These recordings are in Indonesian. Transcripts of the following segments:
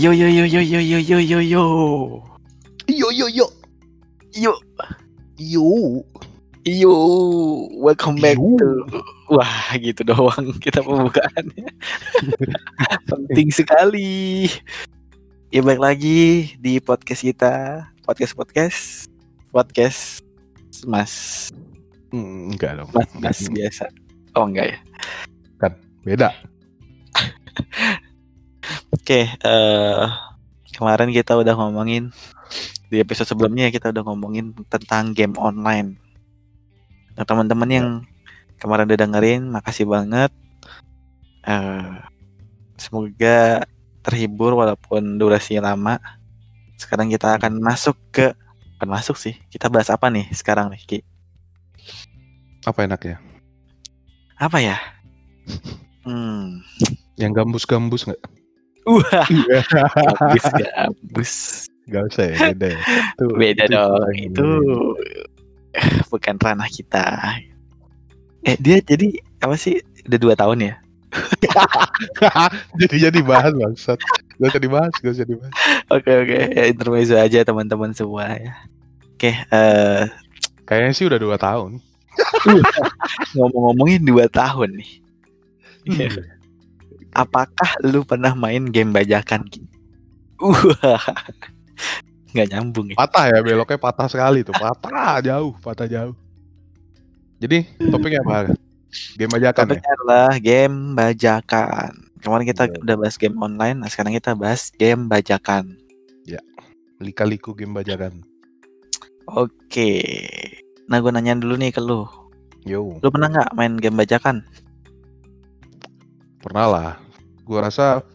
Yo yo yo yo yo yo yo yo yo. Yo yo yo. Yo Yo. yo. Welcome back Yo. to Wah, gitu doang kita pembukaannya. Penting sekali. Ya baik lagi di podcast kita, podcast podcast podcast Mas Hmm, enggak dong. Mas Mas biasa. Oh enggak ya. Beda. Oke, eh kemarin kita udah ngomongin di episode sebelumnya kita udah ngomongin tentang game online. Nah, teman-teman yang kemarin udah dengerin, makasih banget. Eh semoga terhibur walaupun durasinya lama. Sekarang kita akan masuk ke bukan masuk sih. Kita bahas apa nih sekarang nih, Ki? Apa enaknya? Apa ya? Hmm. Yang gambus-gambus enggak? Wah, gabus gabus. Enggak usah ya, beda ya. Itu, Beda itu- dong, itu bukan ranah kita. Eh dia jadi apa sih? Udah dua tahun ya? jadi jadi bahas bangsat. Gak usah dibahas, gak usah dibahas. Oke oke, ya intermezzo aja teman-teman semua ya. Oke, eh Kayaknya sih udah dua tahun. ngomong-ngomongin dua tahun nih. Hmm. Apakah lu pernah main game bajakan? Wah, nggak nyambung ya. Patah ya, beloknya patah sekali tuh. Patah jauh, patah jauh. Jadi topiknya apa? Game bajakan ya? Topiknya adalah game bajakan. Kemarin kita Iya. udah bahas game online, nah sekarang kita bahas game bajakan. Lika-liku game bajakan. Oke. Nah, gue nanya dulu nih ke lu. Yo, Lu pernah nggak main game bajakan? pernah lah. Gua rasa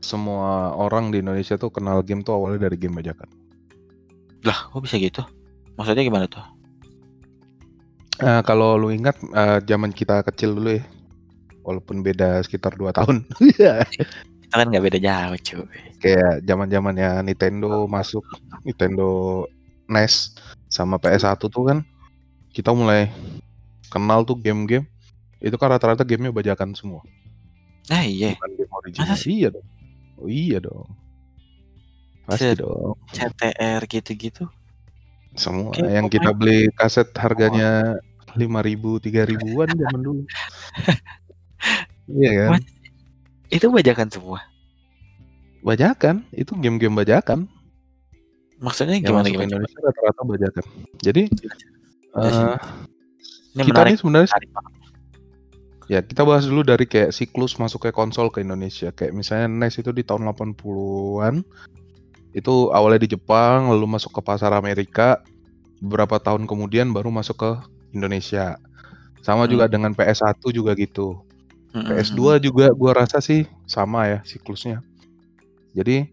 semua orang di Indonesia tuh kenal game tuh awalnya dari game bajakan. Lah, kok bisa gitu? Maksudnya gimana tuh? Eh, kalau lu ingat eh, zaman kita kecil dulu ya, walaupun beda sekitar 2 tahun. Iya. Kita kan nggak beda jauh, cuy. Kayak zaman-zamannya Nintendo masuk, Nintendo NES sama PS1 tuh kan kita mulai kenal tuh game-game. Itu kan rata-rata gamenya bajakan semua, Nah, iya. bukan game original. Masa sih? Iya dong. Oh iya dong. Pasti Set. dong. CTR gitu-gitu. Semua Oke, yang kita beli kaset harganya 5000 3000-an zaman dulu. iya kan? Mas- Itu bajakan semua. Bajakan, itu game-game bajakan. Maksudnya Yang gimana gimana? Indonesia rata-rata bajakan. Jadi eh, Ini kita menarik. nih sebenarnya menarik. Ya kita bahas dulu dari kayak siklus masuk ke konsol ke Indonesia. Kayak misalnya NES itu di tahun 80-an. Itu awalnya di Jepang, lalu masuk ke pasar Amerika. Beberapa tahun kemudian baru masuk ke Indonesia. Sama Hmm. juga dengan PS1 juga gitu. Mm-mm. PS2 juga gua rasa sih sama ya siklusnya. Jadi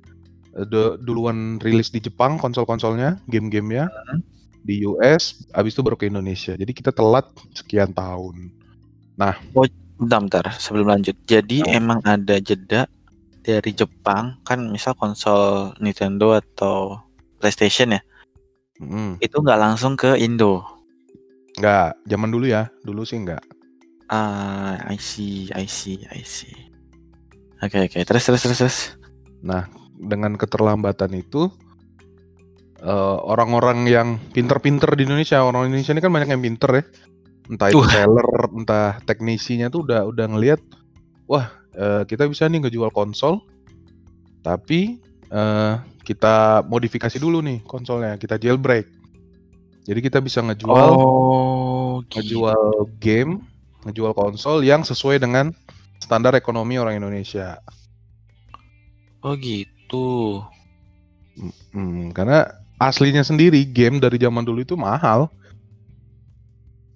eh, duluan rilis di Jepang konsol-konsolnya, game-gamenya Hmm. di US, abis itu baru ke Indonesia. Jadi kita telat sekian tahun. Bentar, bentar, sebelum lanjut. Jadi Oh. emang ada jeda dari Jepang kan misal konsol Nintendo atau PlayStation ya, Mm, itu nggak langsung ke Indo. Nggak, zaman dulu ya, dulu sih nggak. Ah, I see, I see, I see. Oke, oke. Terus, terus, terus, terus. Dengan keterlambatan itu, eh, orang-orang yang pinter-pinter di Indonesia, orang Indonesia ini kan banyak yang pinter ya. Entah itu seller, entah teknisinya tuh udah udah ngelihat, wah eh, kita bisa nih ngejual konsol, tapi eh, kita modifikasi dulu nih konsolnya, kita jailbreak. Jadi kita bisa ngejual Oh, gitu. ngejual game, ngejual konsol yang sesuai dengan standar ekonomi orang Indonesia. Oh, gitu. Hmm, karena aslinya sendiri game dari zaman dulu itu mahal.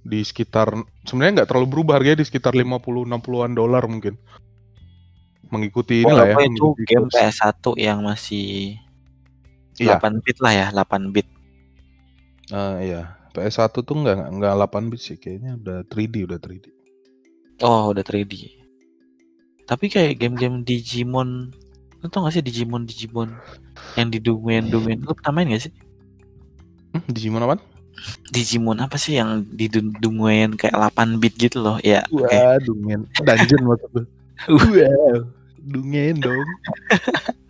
Di sekitar sebenarnya nggak terlalu berubah harganya di sekitar 50 60-an dolar mungkin. Mengikuti Oh, inilah ya. apa itu game kurs. PS1 yang masih Iya. 8 bit lah ya, 8 bit. Eh, iya. PS1 tuh nggak nggak 8 bit sih kayaknya udah 3D udah 3D. Oh, udah 3D. Tapi kayak game-game Digimon, lu tau gak sih Digimon Digimon yang didunguin-dunguin? Lu pernah main gak sih? Hmm, Digimon apa? Digimon apa sih yang didunguin kayak 8 bit gitu loh? Ya, oke. Waduh, men. Dungeon maksud lu. Uh. Wow. dungen dong.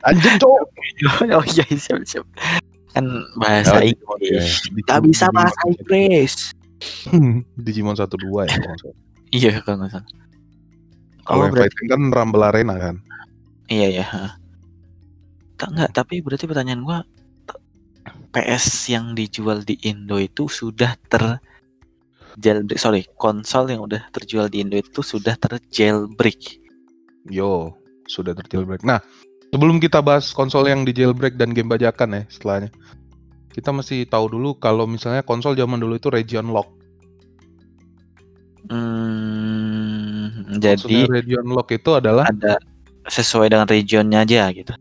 Anjing cowok. oh iya siap siap. Kan bahasa Oh, Inggris. Digimon, Gak bisa bahasa Inggris. Digimon 1 2 ya. Iya kalau nggak salah. Kalau Oh yang berarti fighting kan Rumble Arena kan. iya ya. Tak enggak, tapi berarti pertanyaan gua PS yang dijual di Indo itu sudah ter jailbreak sorry konsol yang udah terjual di Indo itu sudah ter jailbreak Yo, sudah terjailbreak. Nah, sebelum kita bahas konsol yang di jailbreak dan game bajakan ya setelahnya. Kita mesti tahu dulu kalau misalnya konsol zaman dulu itu region lock. hmm, jadi region lock itu adalah ada sesuai dengan regionnya aja gitu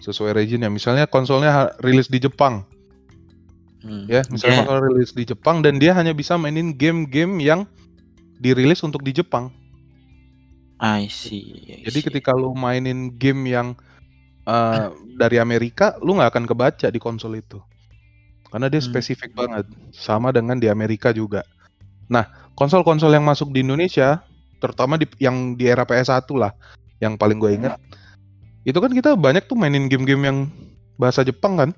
sesuai region ya. Misalnya konsolnya rilis di Jepang, Hmm, ya. Misalnya dia- konsol rilis di Jepang dan dia hanya bisa mainin game-game yang dirilis untuk di Jepang. I see, I Jadi see. ketika lu mainin game yang uh, dari Amerika, lu nggak akan kebaca di konsol itu. Karena dia Hmm. spesifik banget. Sama dengan di Amerika juga. Nah, konsol-konsol yang masuk di Indonesia, terutama di yang di era PS1 lah, yang paling gue inget, itu kan kita banyak tuh mainin game-game yang bahasa Jepang kan?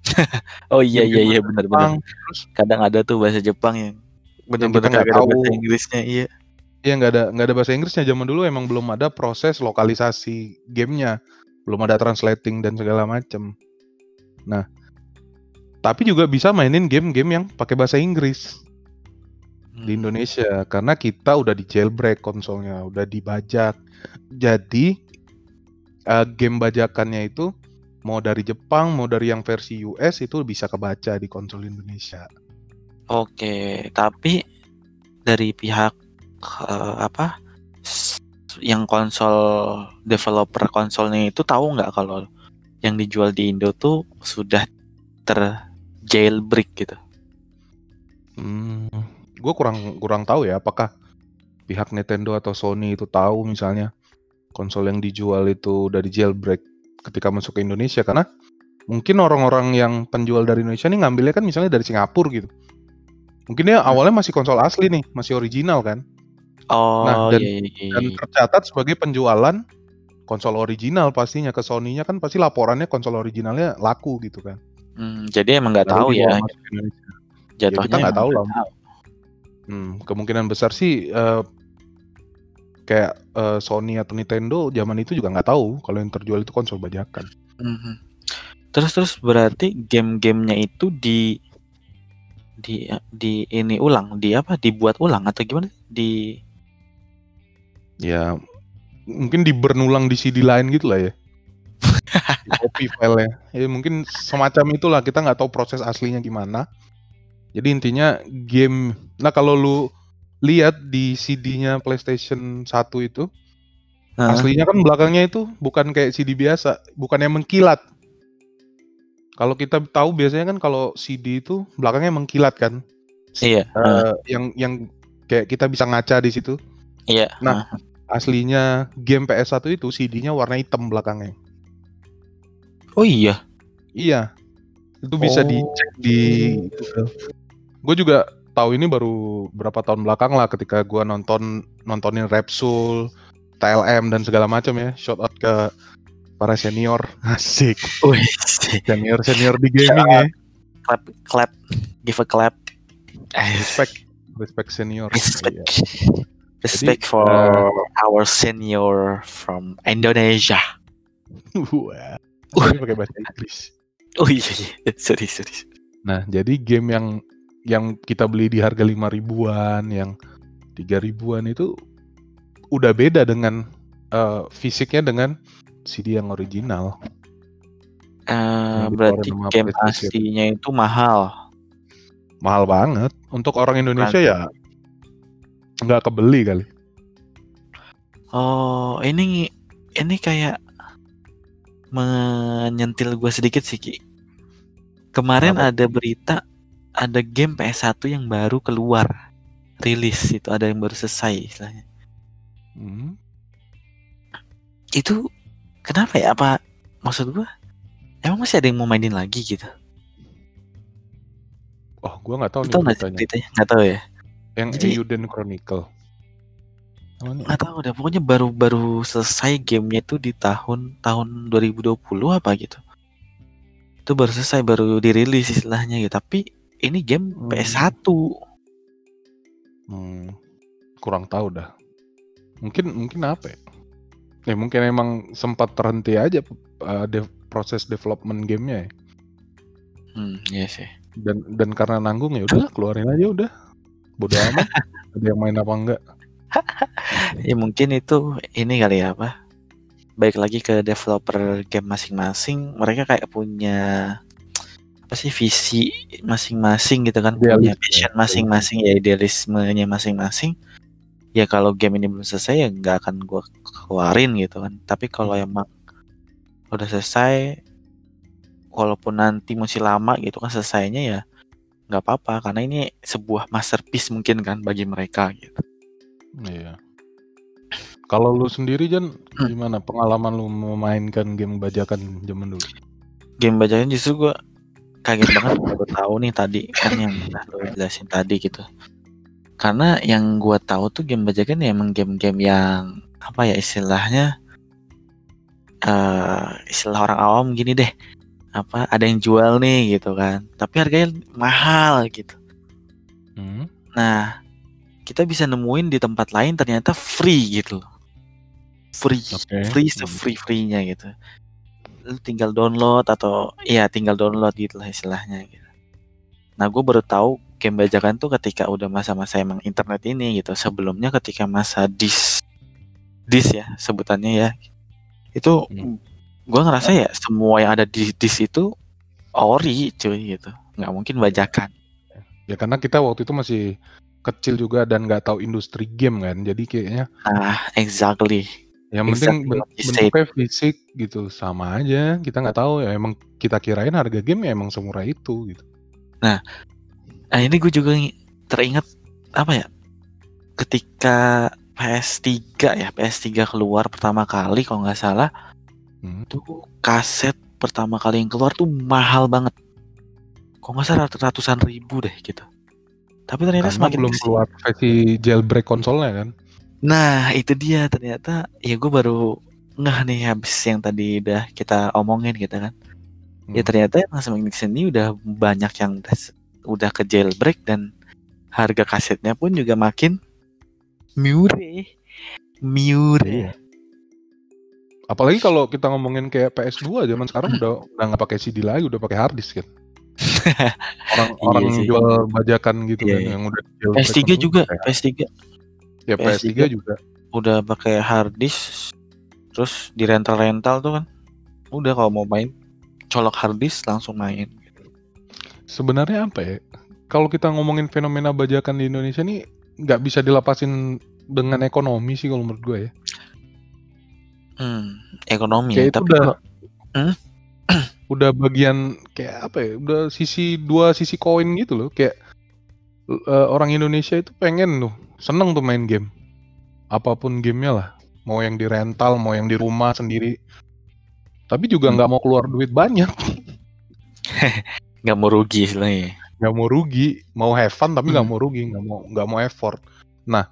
oh iya iya iya benar benar kadang ada tuh bahasa Jepang yang benar-benar nggak ada tahu. bahasa Inggrisnya iya ya nggak ada nggak ada bahasa Inggrisnya zaman dulu emang belum ada proses lokalisasi gamenya, belum ada translating dan segala macem. Nah, tapi juga bisa mainin game-game yang pakai bahasa Inggris di Hmm. Indonesia karena kita udah di jailbreak konsolnya, udah dibajak. Jadi eh, game bajakannya itu mau dari Jepang, mau dari yang versi US itu bisa kebaca di konsol Indonesia. Oke, tapi dari pihak eh, apa yang konsol developer konsolnya itu tahu nggak kalau yang dijual di Indo tuh sudah ter jailbreak gitu. Hmm, gue kurang kurang tahu ya apakah pihak Nintendo atau Sony itu tahu misalnya konsol yang dijual itu dari jailbreak ketika masuk ke Indonesia karena mungkin orang-orang yang penjual dari Indonesia nih ngambilnya kan misalnya dari Singapura gitu. Mungkin dia awalnya masih konsol asli nih, masih original kan. Oh Nah, dan- iya, iya, iya, Dan iya. tercatat sebagai penjualan konsol original pastinya ke Sony-nya kan pasti laporannya konsol originalnya laku gitu kan. Hmm, jadi emang nggak tahu ya jatuhnya. kita nggak tahu lah. Hmm, kemungkinan besar sih eh, kayak eh, Sony atau Nintendo zaman itu juga nggak tahu kalau yang terjual itu konsol bajakan. Mhm. Terus terus berarti game-gamenya itu di di di ini ulang, di apa? Dibuat ulang atau gimana? Di Ya mungkin di burn ulang di CD lain gitu lah ya. Copy filenya. Ya mungkin semacam itulah kita nggak tahu proses aslinya gimana. Jadi intinya game. Nah kalau lu lihat di CD-nya PlayStation 1 itu Nah, aslinya kan belakangnya itu bukan kayak CD biasa, bukan yang mengkilat. Kalau kita tahu biasanya kan kalau CD itu belakangnya mengkilat kan. iya, Eh, yang yang kayak kita bisa ngaca di situ. iya. nah, Aslinya game PS1 itu CD-nya warna hitam belakangnya. Oh iya. Iya. Itu bisa Oh. dicek di Gue juga tahu ini baru berapa tahun belakang lah ketika gua nonton nontonin Repsul, TLM dan segala macam ya. Shout out ke para senior. Asik. Senior senior di gaming ya. clap, clap, give a clap. Respect. Respect senior. respect, Iya. respect for our senior from Indonesia. Wah. Ini pakai bahasa Inggris. Oh iya, iya. sorry, sorry. Nah, jadi game yang yang kita beli di harga 5 ribuan, yang 3 ribuan itu udah beda dengan eh, fisiknya dengan CD yang original. Eh, Yang berarti game aslinya itu mahal. Mahal banget. Untuk orang Indonesia ya nggak kebeli kali. Oh, ini ini kayak menyentil gue sedikit sih Ki. Kemarin Apa? ada berita ada game PS1 yang baru keluar rilis itu ada yang baru selesai istilahnya. Hmm. Itu kenapa ya? Apa maksud gua? Emang masih ada yang mau mainin lagi gitu? Oh, gua nggak tahu nih Tahu nggak sih beritanya. beritanya? Nggak tahu ya. Yang Jadi- Eiyuden Chronicle. Nggak tahu deh pokoknya baru baru selesai gamenya itu di tahun tahun 2020 apa gitu itu baru selesai baru dirilis istilahnya gitu tapi ini game Hmm. PS1 Hmm, kurang tahu dah. Mungkin mungkin apa ya? Ya mungkin emang sempat terhenti aja uh, de- proses development gamenya ya. hmm iya sih Dan dan karena nanggung ya udah keluarin aja udah. Bodo amat. Ada yang main apa enggak? ya mungkin itu ini kali ya apa baik lagi ke developer game masing-masing mereka kayak punya apa sih visi masing-masing gitu kan punya passion masing-masing ya idealismenya masing-masing. Ya kalau game ini belum selesai ya nggak akan gua keluarin gitu kan. Tapi kalau emang udah selesai walaupun nanti masih lama gitu kan selesainya ya nggak apa-apa. Karena ini sebuah masterpiece mungkin kan bagi mereka gitu. Iya. Kalau lu sendiri Jan, Hmm. gimana? Pengalaman lu memainkan game bajakan zaman dulu? game bajakan justru gua kaget banget baru tahu nih tadi kan yang lo jelasin tadi gitu. Karena yang gua tahu tuh game bajakan ya emang game-game yang apa ya istilahnya eh istilah orang awam gini deh. Apa ada yang jual nih gitu kan tapi harganya mahal gitu. Hmm? nah kita bisa nemuin di tempat lain ternyata free gitu free Oke. free free freenya gitu lu tinggal download atau iya tinggal download gitu lah istilahnya gitu. Nah gue baru tahu game bajakan tuh ketika udah masa-masa emang internet ini gitu. Sebelumnya ketika masa dis dis ya sebutannya ya. Itu Hmm. gue ngerasa ya semua yang ada di dis itu ori cuy gitu. Nggak mungkin bajakan. Ya karena kita waktu itu masih kecil juga dan nggak tahu industri game kan. Jadi kayaknya nah exactly yang penting ben- bentuknya fisik gitu sama aja. Kita nggak tahu ya emang kita kirain harga game ya emang semurah itu gitu. Nah ini gue juga ng- teringat apa ya ketika PS3 ya PS3 keluar pertama kali kalau nggak salah Hmm. tuh kaset pertama kali yang keluar tuh mahal banget kalau nggak salah rat- ratusan ribu deh gitu tapi ternyata Karena semakin belum kesini- keluar versi jailbreak konsolnya kan. Nah itu dia ternyata ya gue baru ngeh nih habis yang tadi udah kita omongin gitu kan ya Hmm. ternyata emang semakin ke sini udah banyak yang udah, udah ke jailbreak dan harga kasetnya pun juga makin murah murah Iya. Apalagi kalau kita ngomongin kayak PS2 zaman sekarang udah udah nggak pakai CD lagi, udah pakai hard disk kan. Orang Iya orang sih. jual bajakan gitu Iya, kan iya. yang udah jailbreak PS3 konsolnya juga pakai- PS3 Ya PS3 PS3 juga. udah pakai hard disk terus di rental rental tuh kan udah kalau mau main colok hard disk langsung main Sebenarnya apa ya? Kalau kita ngomongin fenomena bajakan di Indonesia nih nggak bisa dilepasin dengan ekonomi sih kalau menurut gue ya. hmm, ekonomi Kayak ya, itu tapi udah kalau udah bagian kayak apa ya? Udah sisi dua sisi koin gitu loh. Kayak eh, orang Indonesia itu pengen tuh seneng tuh main game. Apa pun gamenya lah. Mau yang di rental, mau yang di rumah sendiri. Tapi juga Hmm. nggak mau keluar duit banyak. nggak mau rugi istilahnya nggak mau rugi, mau have fun tapi nggak Hmm. mau rugi, nggak mau nggak mau effort. Nah,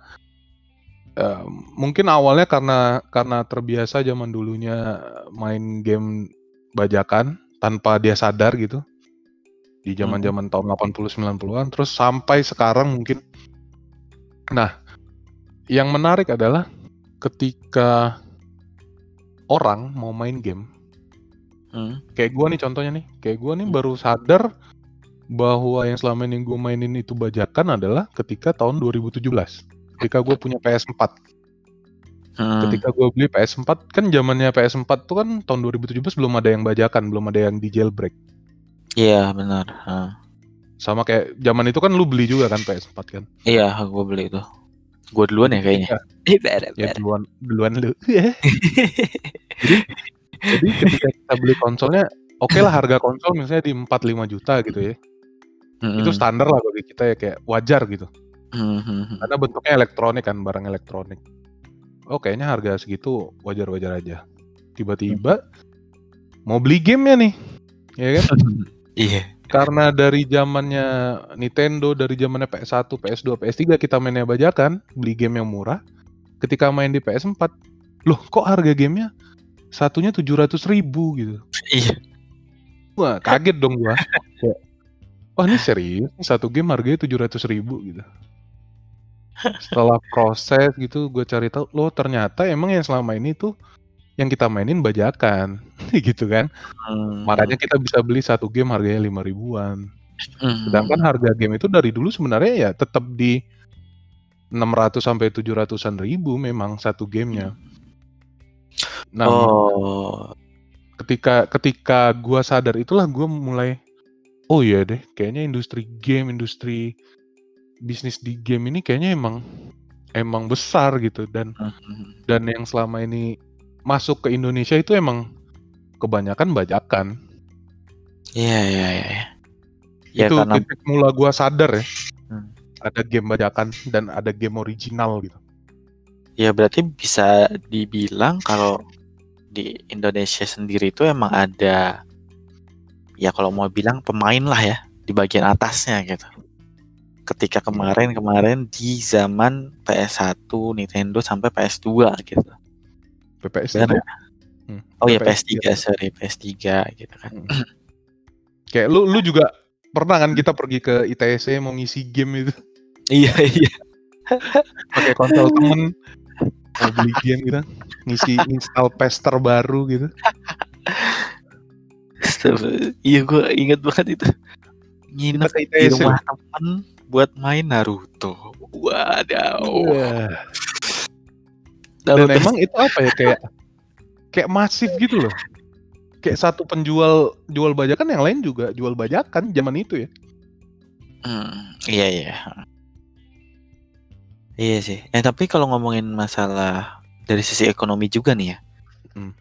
eh, mungkin awalnya karena karena terbiasa zaman dulunya main game bajakan tanpa dia sadar gitu di zaman-zaman tahun 80 90-an terus sampai sekarang mungkin. Nah, yang menarik adalah ketika orang mau main game Hmm, kayak gua nih contohnya nih kayak gua nih Hmm. baru sadar bahwa yang selama ini gue mainin itu bajakan adalah ketika tahun 2017 ketika gue punya PS4 hmm. ketika gue beli PS4 kan zamannya PS4 tuh kan tahun 2017 belum ada yang bajakan belum ada yang di jailbreak iya benar Hmm. Sama kayak zaman itu kan lu beli juga kan PS4 kan? Iya gue beli itu. Gue duluan ya kayaknya. Iya, ya duluan duluan lu. Jadi ketika kita beli konsolnya oke lah harga konsol misalnya di 4-5 juta gitu ya. Hmm, itu standar lah bagi kita ya kayak wajar gitu. Hmm, hmm, hmm. Karena bentuknya elektronik kan, barang elektronik. Oh kayaknya harga segitu wajar-wajar aja. Tiba-tiba mau beli gamenya nih, ya kan? iya Karena dari zamannya Nintendo, dari zamannya PS1, PS2, PS3 kita mainnya bajakan, beli game yang murah. ketika main di PS4, loh kok harga gamenya satunya tujuh ratus ribu gitu. Iya. Wah kaget dong gua. Wah ini serius satu game harganya tujuh ratus ribu gitu. Setelah proses gitu gue cari tahu, loh ternyata emang yang selama ini tuh yang kita mainin bajakan gitu kan. Hmm. Makanya kita bisa beli satu game harganya lima ribuan. Hmm. Sedangkan harga game itu dari dulu sebenarnya ya tetap di 600 sampai 700-an ribu memang satu gamenya. Nah, Oh. ketika ketika gua sadar itulah gua mulai oh iya deh, kayaknya industri game, industri bisnis di game ini kayaknya emang emang besar gitu dan Hmm. dan yang selama ini masuk ke Indonesia itu emang kebanyakan bajakan. Iya iya iya. iya. Ya itu karena titik mula gua sadar ya. Hmm. Ada game bajakan dan ada game original gitu. ya berarti bisa dibilang kalau di Indonesia sendiri itu emang ada ya kalau mau bilang pemain lah ya di bagian atasnya gitu. Ketika kemarin-kemarin di zaman PS1, Nintendo sampai PS2 gitu. PPS Benar itu. ya? Hmm. Oh ya PPS PS3 sorry PS3 gitu kan. Kayak lu lu juga pernah kan kita pergi ke ITC mau ngisi game itu iya iya. pakai konsol temen mau beli game gitu ngisi install patch terbaru gitu Iya gue inget banget itu. Nginep di rumah temen buat main Naruto. Wadaw. Dan Naruto emang itu apa ya kayak kayak masif gitu loh kayak satu penjual jual bajakan yang lain juga jual bajakan zaman itu ya Hmm, iya iya. Iya sih. Eh tapi kalau ngomongin masalah dari sisi ekonomi juga nih ya. Hmm.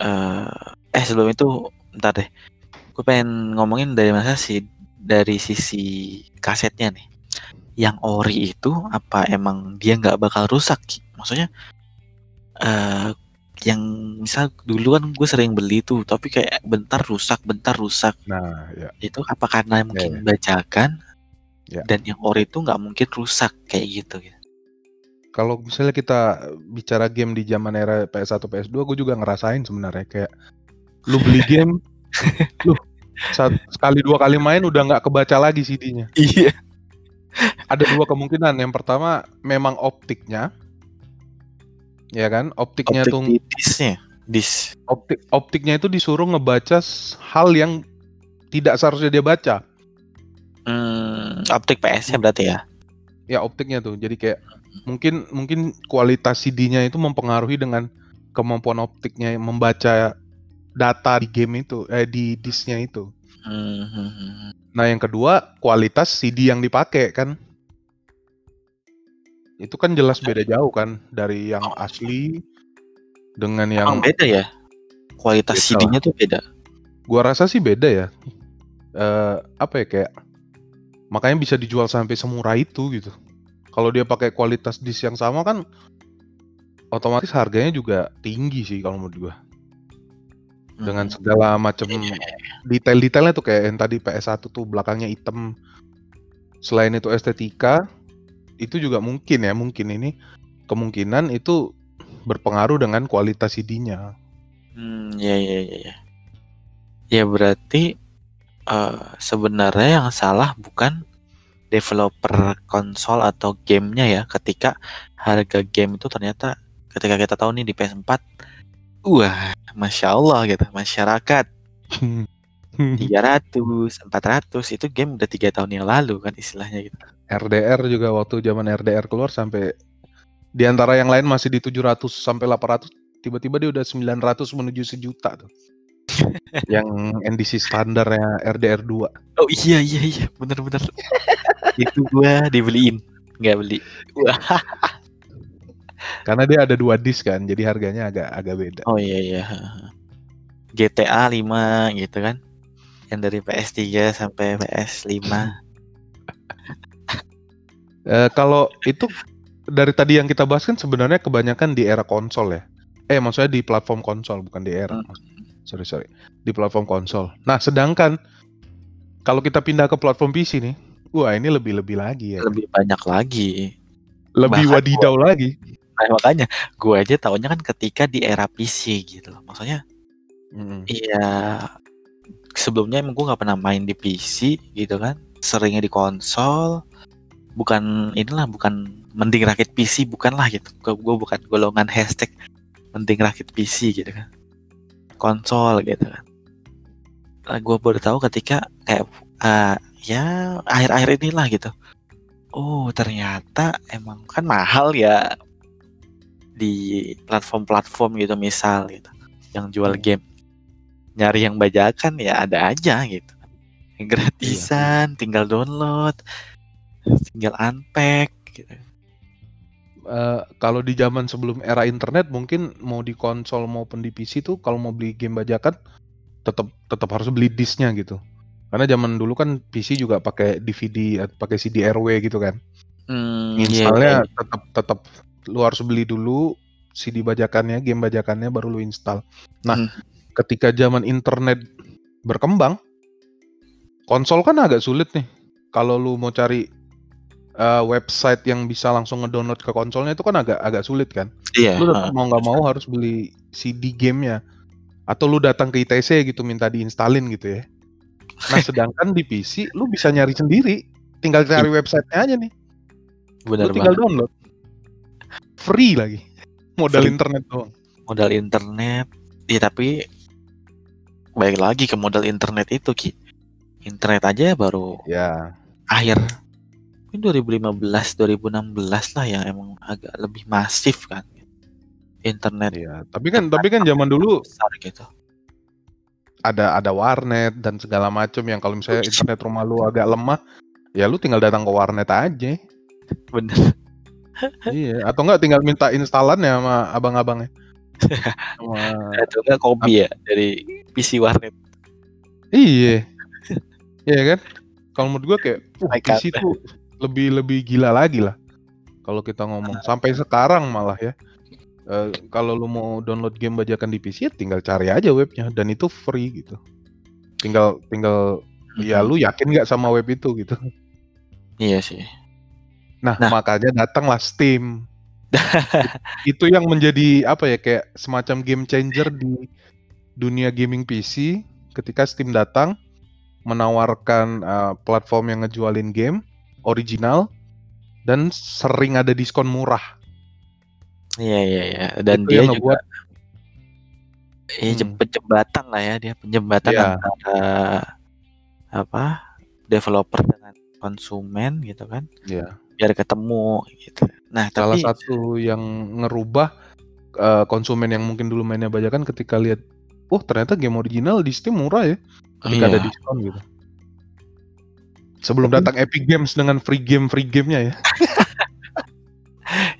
Eh, eh sebelum itu, bentar deh. Gue pengen ngomongin dari masa sih dari sisi kasetnya nih. Yang ori itu apa emang dia nggak bakal rusak? Maksudnya eh yang misal dulu kan gue sering beli tuh, tapi kayak bentar rusak, bentar rusak. nah ya Itu apa karena mungkin bajakan Ya. dan yang ori itu nggak mungkin rusak kayak gitu gitu. kalau misalnya kita bicara game di zaman era PS1 PS2 gue juga ngerasain sebenarnya kayak lu beli game lu saat, sekali dua kali main udah nggak kebaca lagi CD-nya Iya. ada dua kemungkinan yang pertama memang optiknya ya kan optiknya Optik tuh di disnya, dis. optik optiknya itu disuruh ngebaca hal yang tidak seharusnya dia baca Hmm, optik PS-nya berarti ya. ya optiknya tuh jadi kayak mungkin mungkin kualitas CD-nya itu mempengaruhi dengan kemampuan optiknya yang membaca data di game itu eh di disknya itu Hmm, hmm, hmm. nah yang kedua kualitas CD yang dipakai kan itu kan jelas beda jauh kan dari yang asli dengan yang Emang beda ya? Kualitas CD-nya tuh beda. gua rasa sih beda ya. Eh apa ya kayak makanya bisa dijual sampai semurah itu gitu. Kalau dia pakai kualitas disk yang sama kan otomatis harganya juga tinggi sih kalau menurut gua. Dengan Hmm. segala macam Iya, detail-detailnya tuh kayak yang tadi PS1 tuh belakangnya hitam. Selain itu estetika itu juga mungkin ya mungkin ini kemungkinan itu berpengaruh dengan kualitas CD-nya Hmm, ya ya ya ya. Ya berarti eh, sebenarnya yang salah bukan developer konsol atau gamenya ya. Ketika harga game itu ternyata ketika kita tahu nih di PS4 wah masya Allah gitu masyarakat. 300 400 itu game udah tiga tahun yang lalu kan istilahnya gitu RDR juga waktu zaman RDR keluar sampai di antara yang lain masih di 700 sampai 800 tiba-tiba dia udah 900 menuju sejuta tuh. yang NDC standarnya RDR 2. oh iya iya iya. Bener-bener itu gua dibeliin. Nggak beli. Wah. Karena dia ada dua disk kan, jadi harganya agak agak beda. oh iya iya. GTA 5 gitu kan. Yang dari PS3 sampai PS5 Eh, kalau itu dari tadi yang kita bahas kan sebenarnya kebanyakan di era konsol ya. Eh maksudnya di platform konsol bukan di era. Sorry sorry. Di platform konsol. Nah sedangkan kalau kita pindah ke platform PC nih, wah ini lebih lebih lagi ya. lebih banyak lagi Lebih bahkan wadidaw lagi. Nah, makanya gue aja taunya kan ketika di era PC gitu loh. Maksudnya iya sebelumnya emang gue nggak pernah main di PC gitu kan. Seringnya di konsol. Bukan inilah bukan mending rakit PC bukan lah gitu. Gue bukan golongan hashtag mending rakit PC gitu kan. Konsol gitu kan. gue baru tahu ketika kayak eh, ya akhir-akhir inilah gitu. Oh ternyata emang kan mahal ya di platform-platform gitu misal gitu yang jual Hmm. game nyari yang bajakan ya ada aja gitu yang gratisan tinggal download tinggal unpack gitu. Eh, kalau di zaman sebelum era internet mungkin mau di konsol maupun di PC tuh kalau mau beli game bajakan tetap tetap harus beli disknya gitu. Karena zaman dulu kan PC juga pakai DVD, atau pakai CD RW gitu kan. Hmm, iya, Installnya iya. tetap tetap lu harus beli dulu CD bajakannya, game bajakannya baru lu install. Nah, Hmm. ketika zaman internet berkembang, konsol kan agak sulit nih. Kalau lu mau cari eh, website yang bisa langsung ngedownload ke konsolnya itu kan agak agak sulit kan. Iya, Lu tetap heeh. mau nggak mau harus beli CD gamenya. Atau lu datang ke ITC gitu minta diinstalin gitu ya. Nah, sedangkan di PC lu bisa nyari sendiri. Tinggal cari websitenya aja nih. benar Lu tinggal banget. download. Free lagi. Modal Free. internet doang. Modal internet. Iya tapi baik lagi ke modal internet itu Ki. Internet aja baru Ya. akhir ini 2015 2016 lah yang emang agak lebih masif kan internet Iya, tapi kan tapi kan zaman dulu besar gitu ada ada warnet dan segala macam yang kalau misalnya internet rumah lu agak lemah, ya lu tinggal datang ke warnet aja. bener iya, atau enggak tinggal minta instalannya sama abang-abangnya. Sama itu enggak kopi ya dari PC warnet Iya. Iya kan? Kalau menurut gua kayak uh, PC tuh lebih lebih gila lagi lah. Kalau kita ngomong sampai sekarang malah ya. Eh, kalau lu mau download game bajakan di PC ya tinggal cari aja webnya dan itu free gitu. Tinggal tinggal ya Mhm. lu yakin nggak sama web itu gitu. iya sih Nah, Nah. makanya datanglah Steam. itu yang menjadi apa ya kayak semacam game changer di dunia gaming PC ketika Steam datang menawarkan uh, platform yang ngejualin game original dan sering ada diskon murah. iya iya iya dan Itu dia juga ngebuat iya Hmm. penjembatan lah ya dia penjembatan Iya. antara apa developer dengan konsumen gitu kan ya biar ketemu gitu nah salah tapi satu yang ngerubah uh, konsumen yang mungkin dulu mainnya bajakan ketika lihat oh ternyata game original di Steam murah ya ketika ada iya diskon gitu. Sebelum datang Epic Games dengan free game free gamenya ya.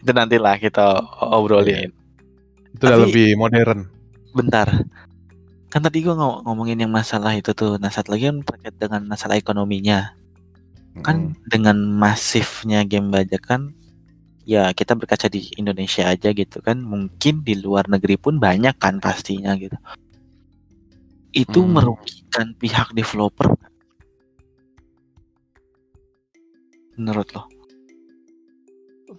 itu nantilah kita obrolin. Itu udah lebih modern. bentar. Kan tadi gua ngom- ngomongin yang masalah itu tuh. Nah satu lagi kan terkait dengan masalah ekonominya. Kan dengan masifnya game bajakan ya kita berkaca di Indonesia aja gitu kan. Mungkin di luar negeri pun banyak kan pastinya gitu. Itu Hmm. merugikan pihak developer menurut lo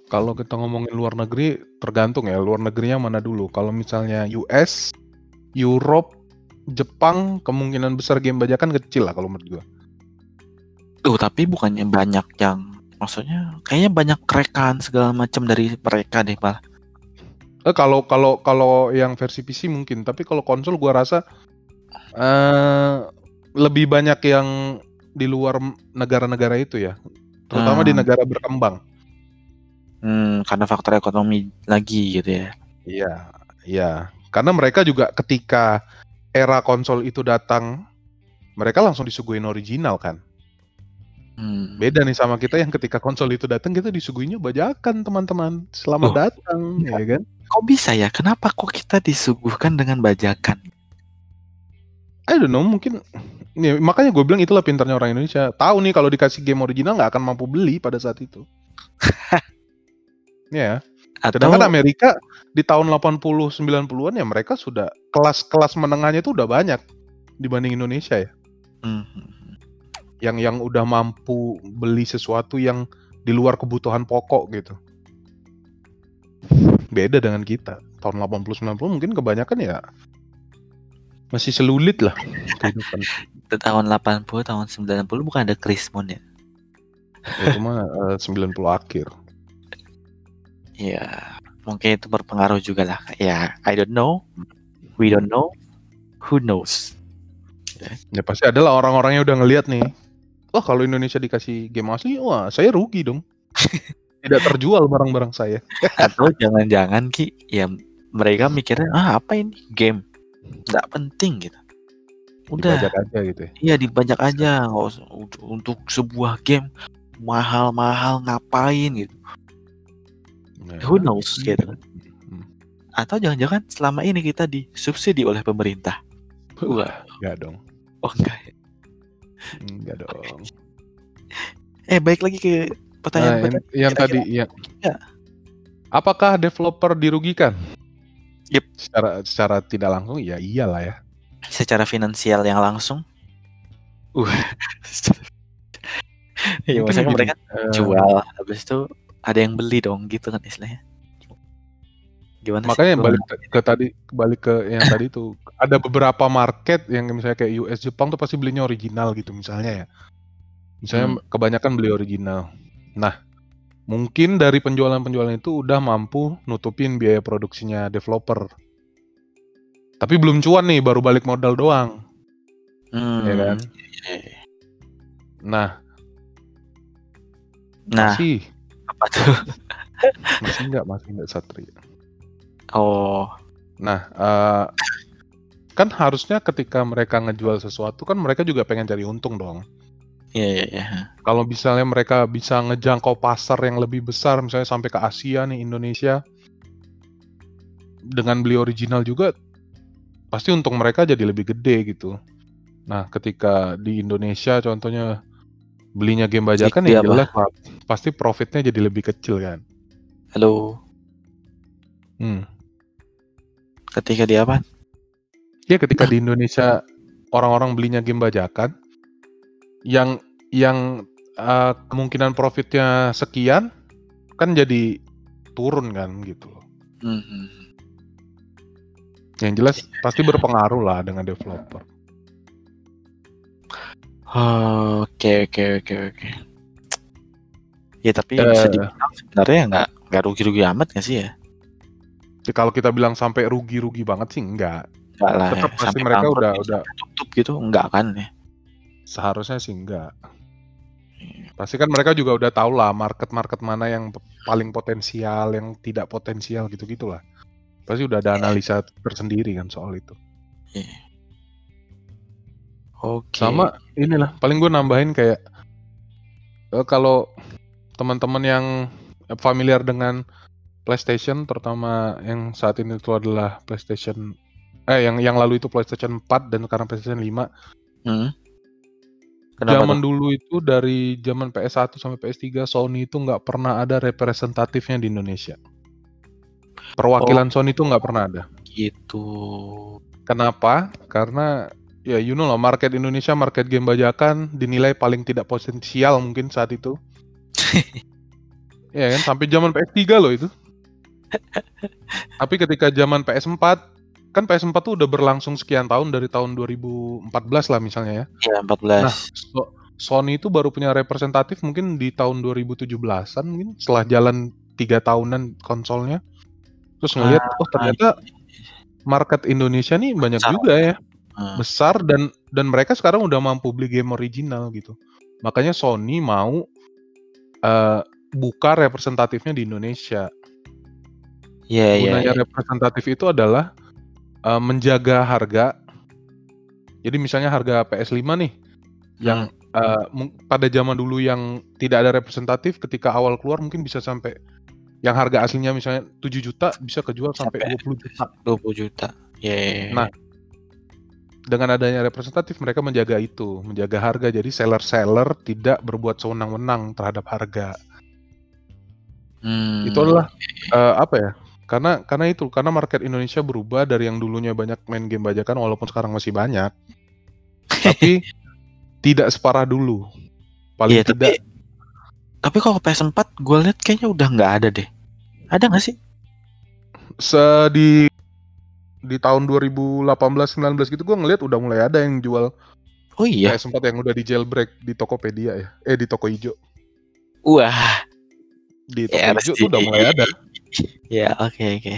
Kalau kita ngomongin luar negeri, tergantung ya luar negerinya mana dulu. Kalau misalnya US, Europe, Jepang, kemungkinan besar game bajakan kecil lah kalau menurut gua. tuh tapi bukannya banyak yang maksudnya kayaknya banyak kerekan segala macam dari mereka deh malah Eh kalau kalau kalau yang versi PC mungkin, tapi kalau konsol gua rasa eh lebih banyak yang di luar negara-negara itu ya. Terutama di Hmm. negara berkembang. hmm, karena faktor ekonomi lagi gitu ya Iya, iya. Karena mereka juga ketika era konsol itu datang, mereka langsung disuguhin original kan. hmm. Beda nih sama kita yang ketika konsol itu datang kita disuguhinnya bajakan teman-teman. Selamat Oh. datang, ya kan? kok bisa ya kenapa kok kita disuguhkan dengan bajakan I don't know, mungkin ya, makanya gue bilang itulah pintarnya orang Indonesia. Tahu nih kalau dikasih game original nggak akan mampu beli pada saat itu. ya. atau Sedangkan Amerika di tahun 80 90-an ya mereka sudah kelas-kelas menengahnya itu udah banyak dibanding Indonesia ya. Hmm. Yang yang udah mampu beli sesuatu yang di luar kebutuhan pokok gitu. beda dengan kita. Tahun 80 90 mungkin kebanyakan ya masih selulit lah tahun 80, tahun 90 bukan ada Chris Moon ya? Itu mah eh, 90 akhir. Ya, mungkin itu berpengaruh juga lah. Ya, I don't know. We don't know. Who knows? Ya pasti adalah orang-orang yang udah ngelihat nih. Wah kalau Indonesia dikasih game asli, wah saya rugi dong. Tidak terjual barang-barang saya. Atau jangan-jangan Ki, ya mereka mikirnya, ah apa ini? Game. Nggak penting gitu. Udah. Dibajak aja gitu ya. Iya dibajak aja untuk, sebuah game mahal-mahal ngapain gitu. Ya, Who knows gitu. gitu kan. Atau jangan-jangan selama ini kita disubsidi oleh pemerintah. Wah, Enggak dong. oh enggak. ya. Enggak dong. Eh baik lagi ke Nah, pertanyaan yang, yang tadi ya. Ya. Apakah developer dirugikan? Yep. Secara secara tidak langsung ya iyalah ya. Secara finansial yang langsung. Uh. Iya, Mungkin maksudnya gini, mereka eh, jual, habis itu ada yang beli dong gitu kan istilahnya. Gimana sih? makanya Gua balik ke, ke tadi balik ke yang tadi tuh ada beberapa market yang misalnya kayak US Jepang tuh pasti belinya original gitu misalnya ya misalnya Hmm. kebanyakan beli original nah mungkin dari penjualan-penjualan itu udah mampu nutupin biaya produksinya developer tapi belum cuan nih baru balik modal doang. Hmm, ya kan? Nah. Nah, masih. Apa tuh? masih enggak masih enggak satria? Oh, Nah, eh, kan harusnya ketika mereka ngejual sesuatu kan mereka juga pengen cari untung dong. iya iya iya. Kalau misalnya mereka bisa ngejangkau pasar yang lebih besar, misalnya sampai ke Asia nih Indonesia, dengan beli original juga, pasti untung mereka jadi lebih gede gitu. Nah, ketika di Indonesia contohnya belinya game bajakan Iya, ya apa? jelas pasti profitnya jadi lebih kecil kan. Halo, Hmm. ketika dia apa? Ya ketika di Indonesia orang-orang belinya game bajakan yang yang uh, kemungkinan profitnya sekian kan jadi turun kan gitu. Hmm. Yang jelas pasti berpengaruh lah dengan developer. Oke oke oke oke. Ya tapi Eh. bisa dibilang sebenarnya nggak nggak rugi-rugi amat nggak sih ya? Ya, kalau kita bilang sampai rugi-rugi banget sih enggak. Nggak lah Tetap ya. pasti Sampai mereka udah gitu, udah tutup gitu nggak kan ya? seharusnya sih enggak. Pasti kan mereka juga udah tahu lah market-market mana yang paling potensial, yang tidak potensial gitu-gitulah. Pasti udah ada analisa tersendiri kan soal itu. Oke. Sama inilah paling gue nambahin kayak eh, kalau teman-teman yang familiar dengan PlayStation terutama yang saat ini itu adalah PlayStation eh yang yang lalu itu PlayStation 4 dan sekarang PlayStation 5. Hmm. Kenapa Zaman tuh? dulu itu dari zaman PS1 sampai PS3 Sony itu nggak pernah ada representatifnya di Indonesia. Perwakilan Sony itu nggak pernah ada. Gitu. Kenapa? Karena ya you know lah market Indonesia market game bajakan dinilai paling tidak potensial mungkin saat itu. ya kan sampai zaman PS3 loh itu. Tapi ketika zaman PS4 kan PS4 tuh udah berlangsung sekian tahun dari tahun 2014 lah misalnya ya. Ya 14. Nah, So- Sony itu baru punya representatif mungkin di tahun 2017-an mungkin setelah jalan tiga tahunan konsolnya. Terus ngelihat oh ternyata market Indonesia nih banyak Besar. juga ya Hmm. besar dan dan mereka sekarang udah mampu beli game original gitu. Makanya Sony mau eh, buka representatifnya di Indonesia. Iya iya. Gunanya iya. representatif itu adalah eh, menjaga harga. Jadi misalnya harga PS5 nih yang Hmm. mung- pada zaman dulu yang tidak ada representatif ketika awal keluar mungkin bisa sampai yang harga aslinya misalnya 7 juta bisa kejual sampai Sampai 20 juta. 20 juta. Iya. Nah, dengan adanya representatif mereka menjaga itu, menjaga harga. Jadi seller-seller tidak berbuat sewenang-wenang terhadap harga. Hmm. Itu adalah eh, apa ya? Karena karena itu karena market Indonesia berubah dari yang dulunya banyak main game bajakan walaupun sekarang masih banyak. Tapi tidak separah dulu. Paling Iya, tidak tapi tapi kalau PS4 gue lihat kayaknya udah nggak ada deh. Ada nggak sih? se di di tahun 2018 19 gitu gua ngeliat udah mulai ada yang jual Oh iya. PS4 yang udah di jailbreak di Tokopedia ya. Eh di toko hijau. Wah. Di toko Ya, hijau tuh udah mulai ada. Ya, oke oke.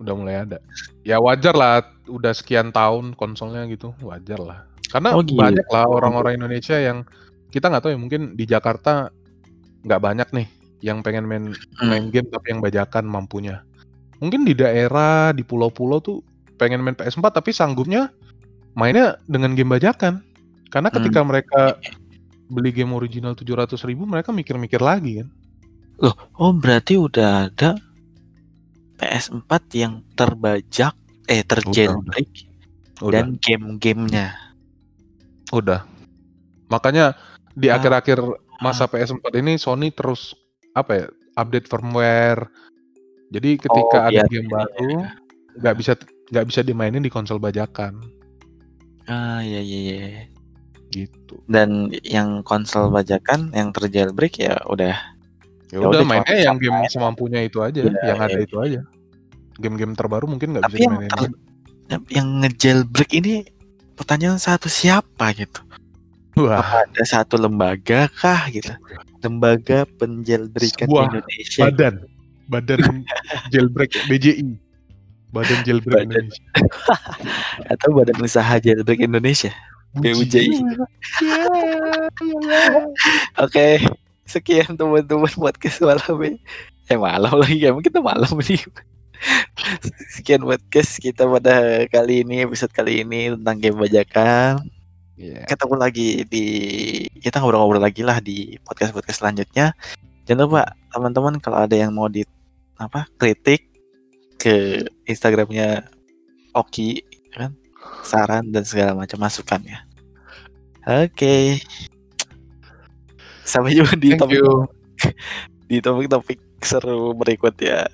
Udah mulai ada. Ya wajar lah udah sekian tahun konsolnya gitu, wajar lah. Karena Oh, gitu. banyak lah orang-orang Indonesia yang kita nggak tahu ya mungkin di Jakarta nggak banyak nih yang pengen main Hmm. main game tapi yang bajakan mampunya. Mungkin di daerah, di pulau-pulau tuh pengen main PS4 tapi sanggupnya mainnya dengan game bajakan. Karena Hmm. ketika mereka beli game original 700.000 ribu mereka mikir-mikir lagi kan. Oh, berarti udah ada PS4 yang terbajak eh Udah, dan game-gamenya. udah. Makanya di Ah. Masa PS4 ini Sony terus apa ya update firmware. Jadi ketika Oh, ada biar- game baru nggak bisa nggak bisa dimainin di konsol bajakan Ah, iya iya iya. gitu. Dan yang konsol bajakan yang terjailbreak ya udah Ya Ya udah mainnya yang game aja. semampunya itu aja, Iya, yang ada iya. itu aja. Game-game terbaru mungkin nggak bisa yang dimainin. ter, yang ngejailbreak ini pertanyaan satu siapa gitu? Wah, Apa ada satu lembaga kah gitu? Lembaga penjailbreakan Sebuah Indonesia. badan, badan jailbreak BJI, badan jailbreak Badan. Indonesia. atau Badan Usaha Jailbreak Indonesia. BUJI. Oke, sekian teman-teman podcast malam ini. Eh malam lagi, emang kita malam ini. Sekian podcast kita pada kali ini, episode kali ini tentang game bajakan. Iya. Ketemu lagi di kita ngobrol-ngobrol lagi lah di podcast-podcast selanjutnya. Jangan lupa teman-teman kalau ada yang mau di apa kritik ke Instagramnya Oki kan saran dan segala macam masukan ya. Oke. Sampai jumpa di Thank topik you. di topik-topik seru berikut ya.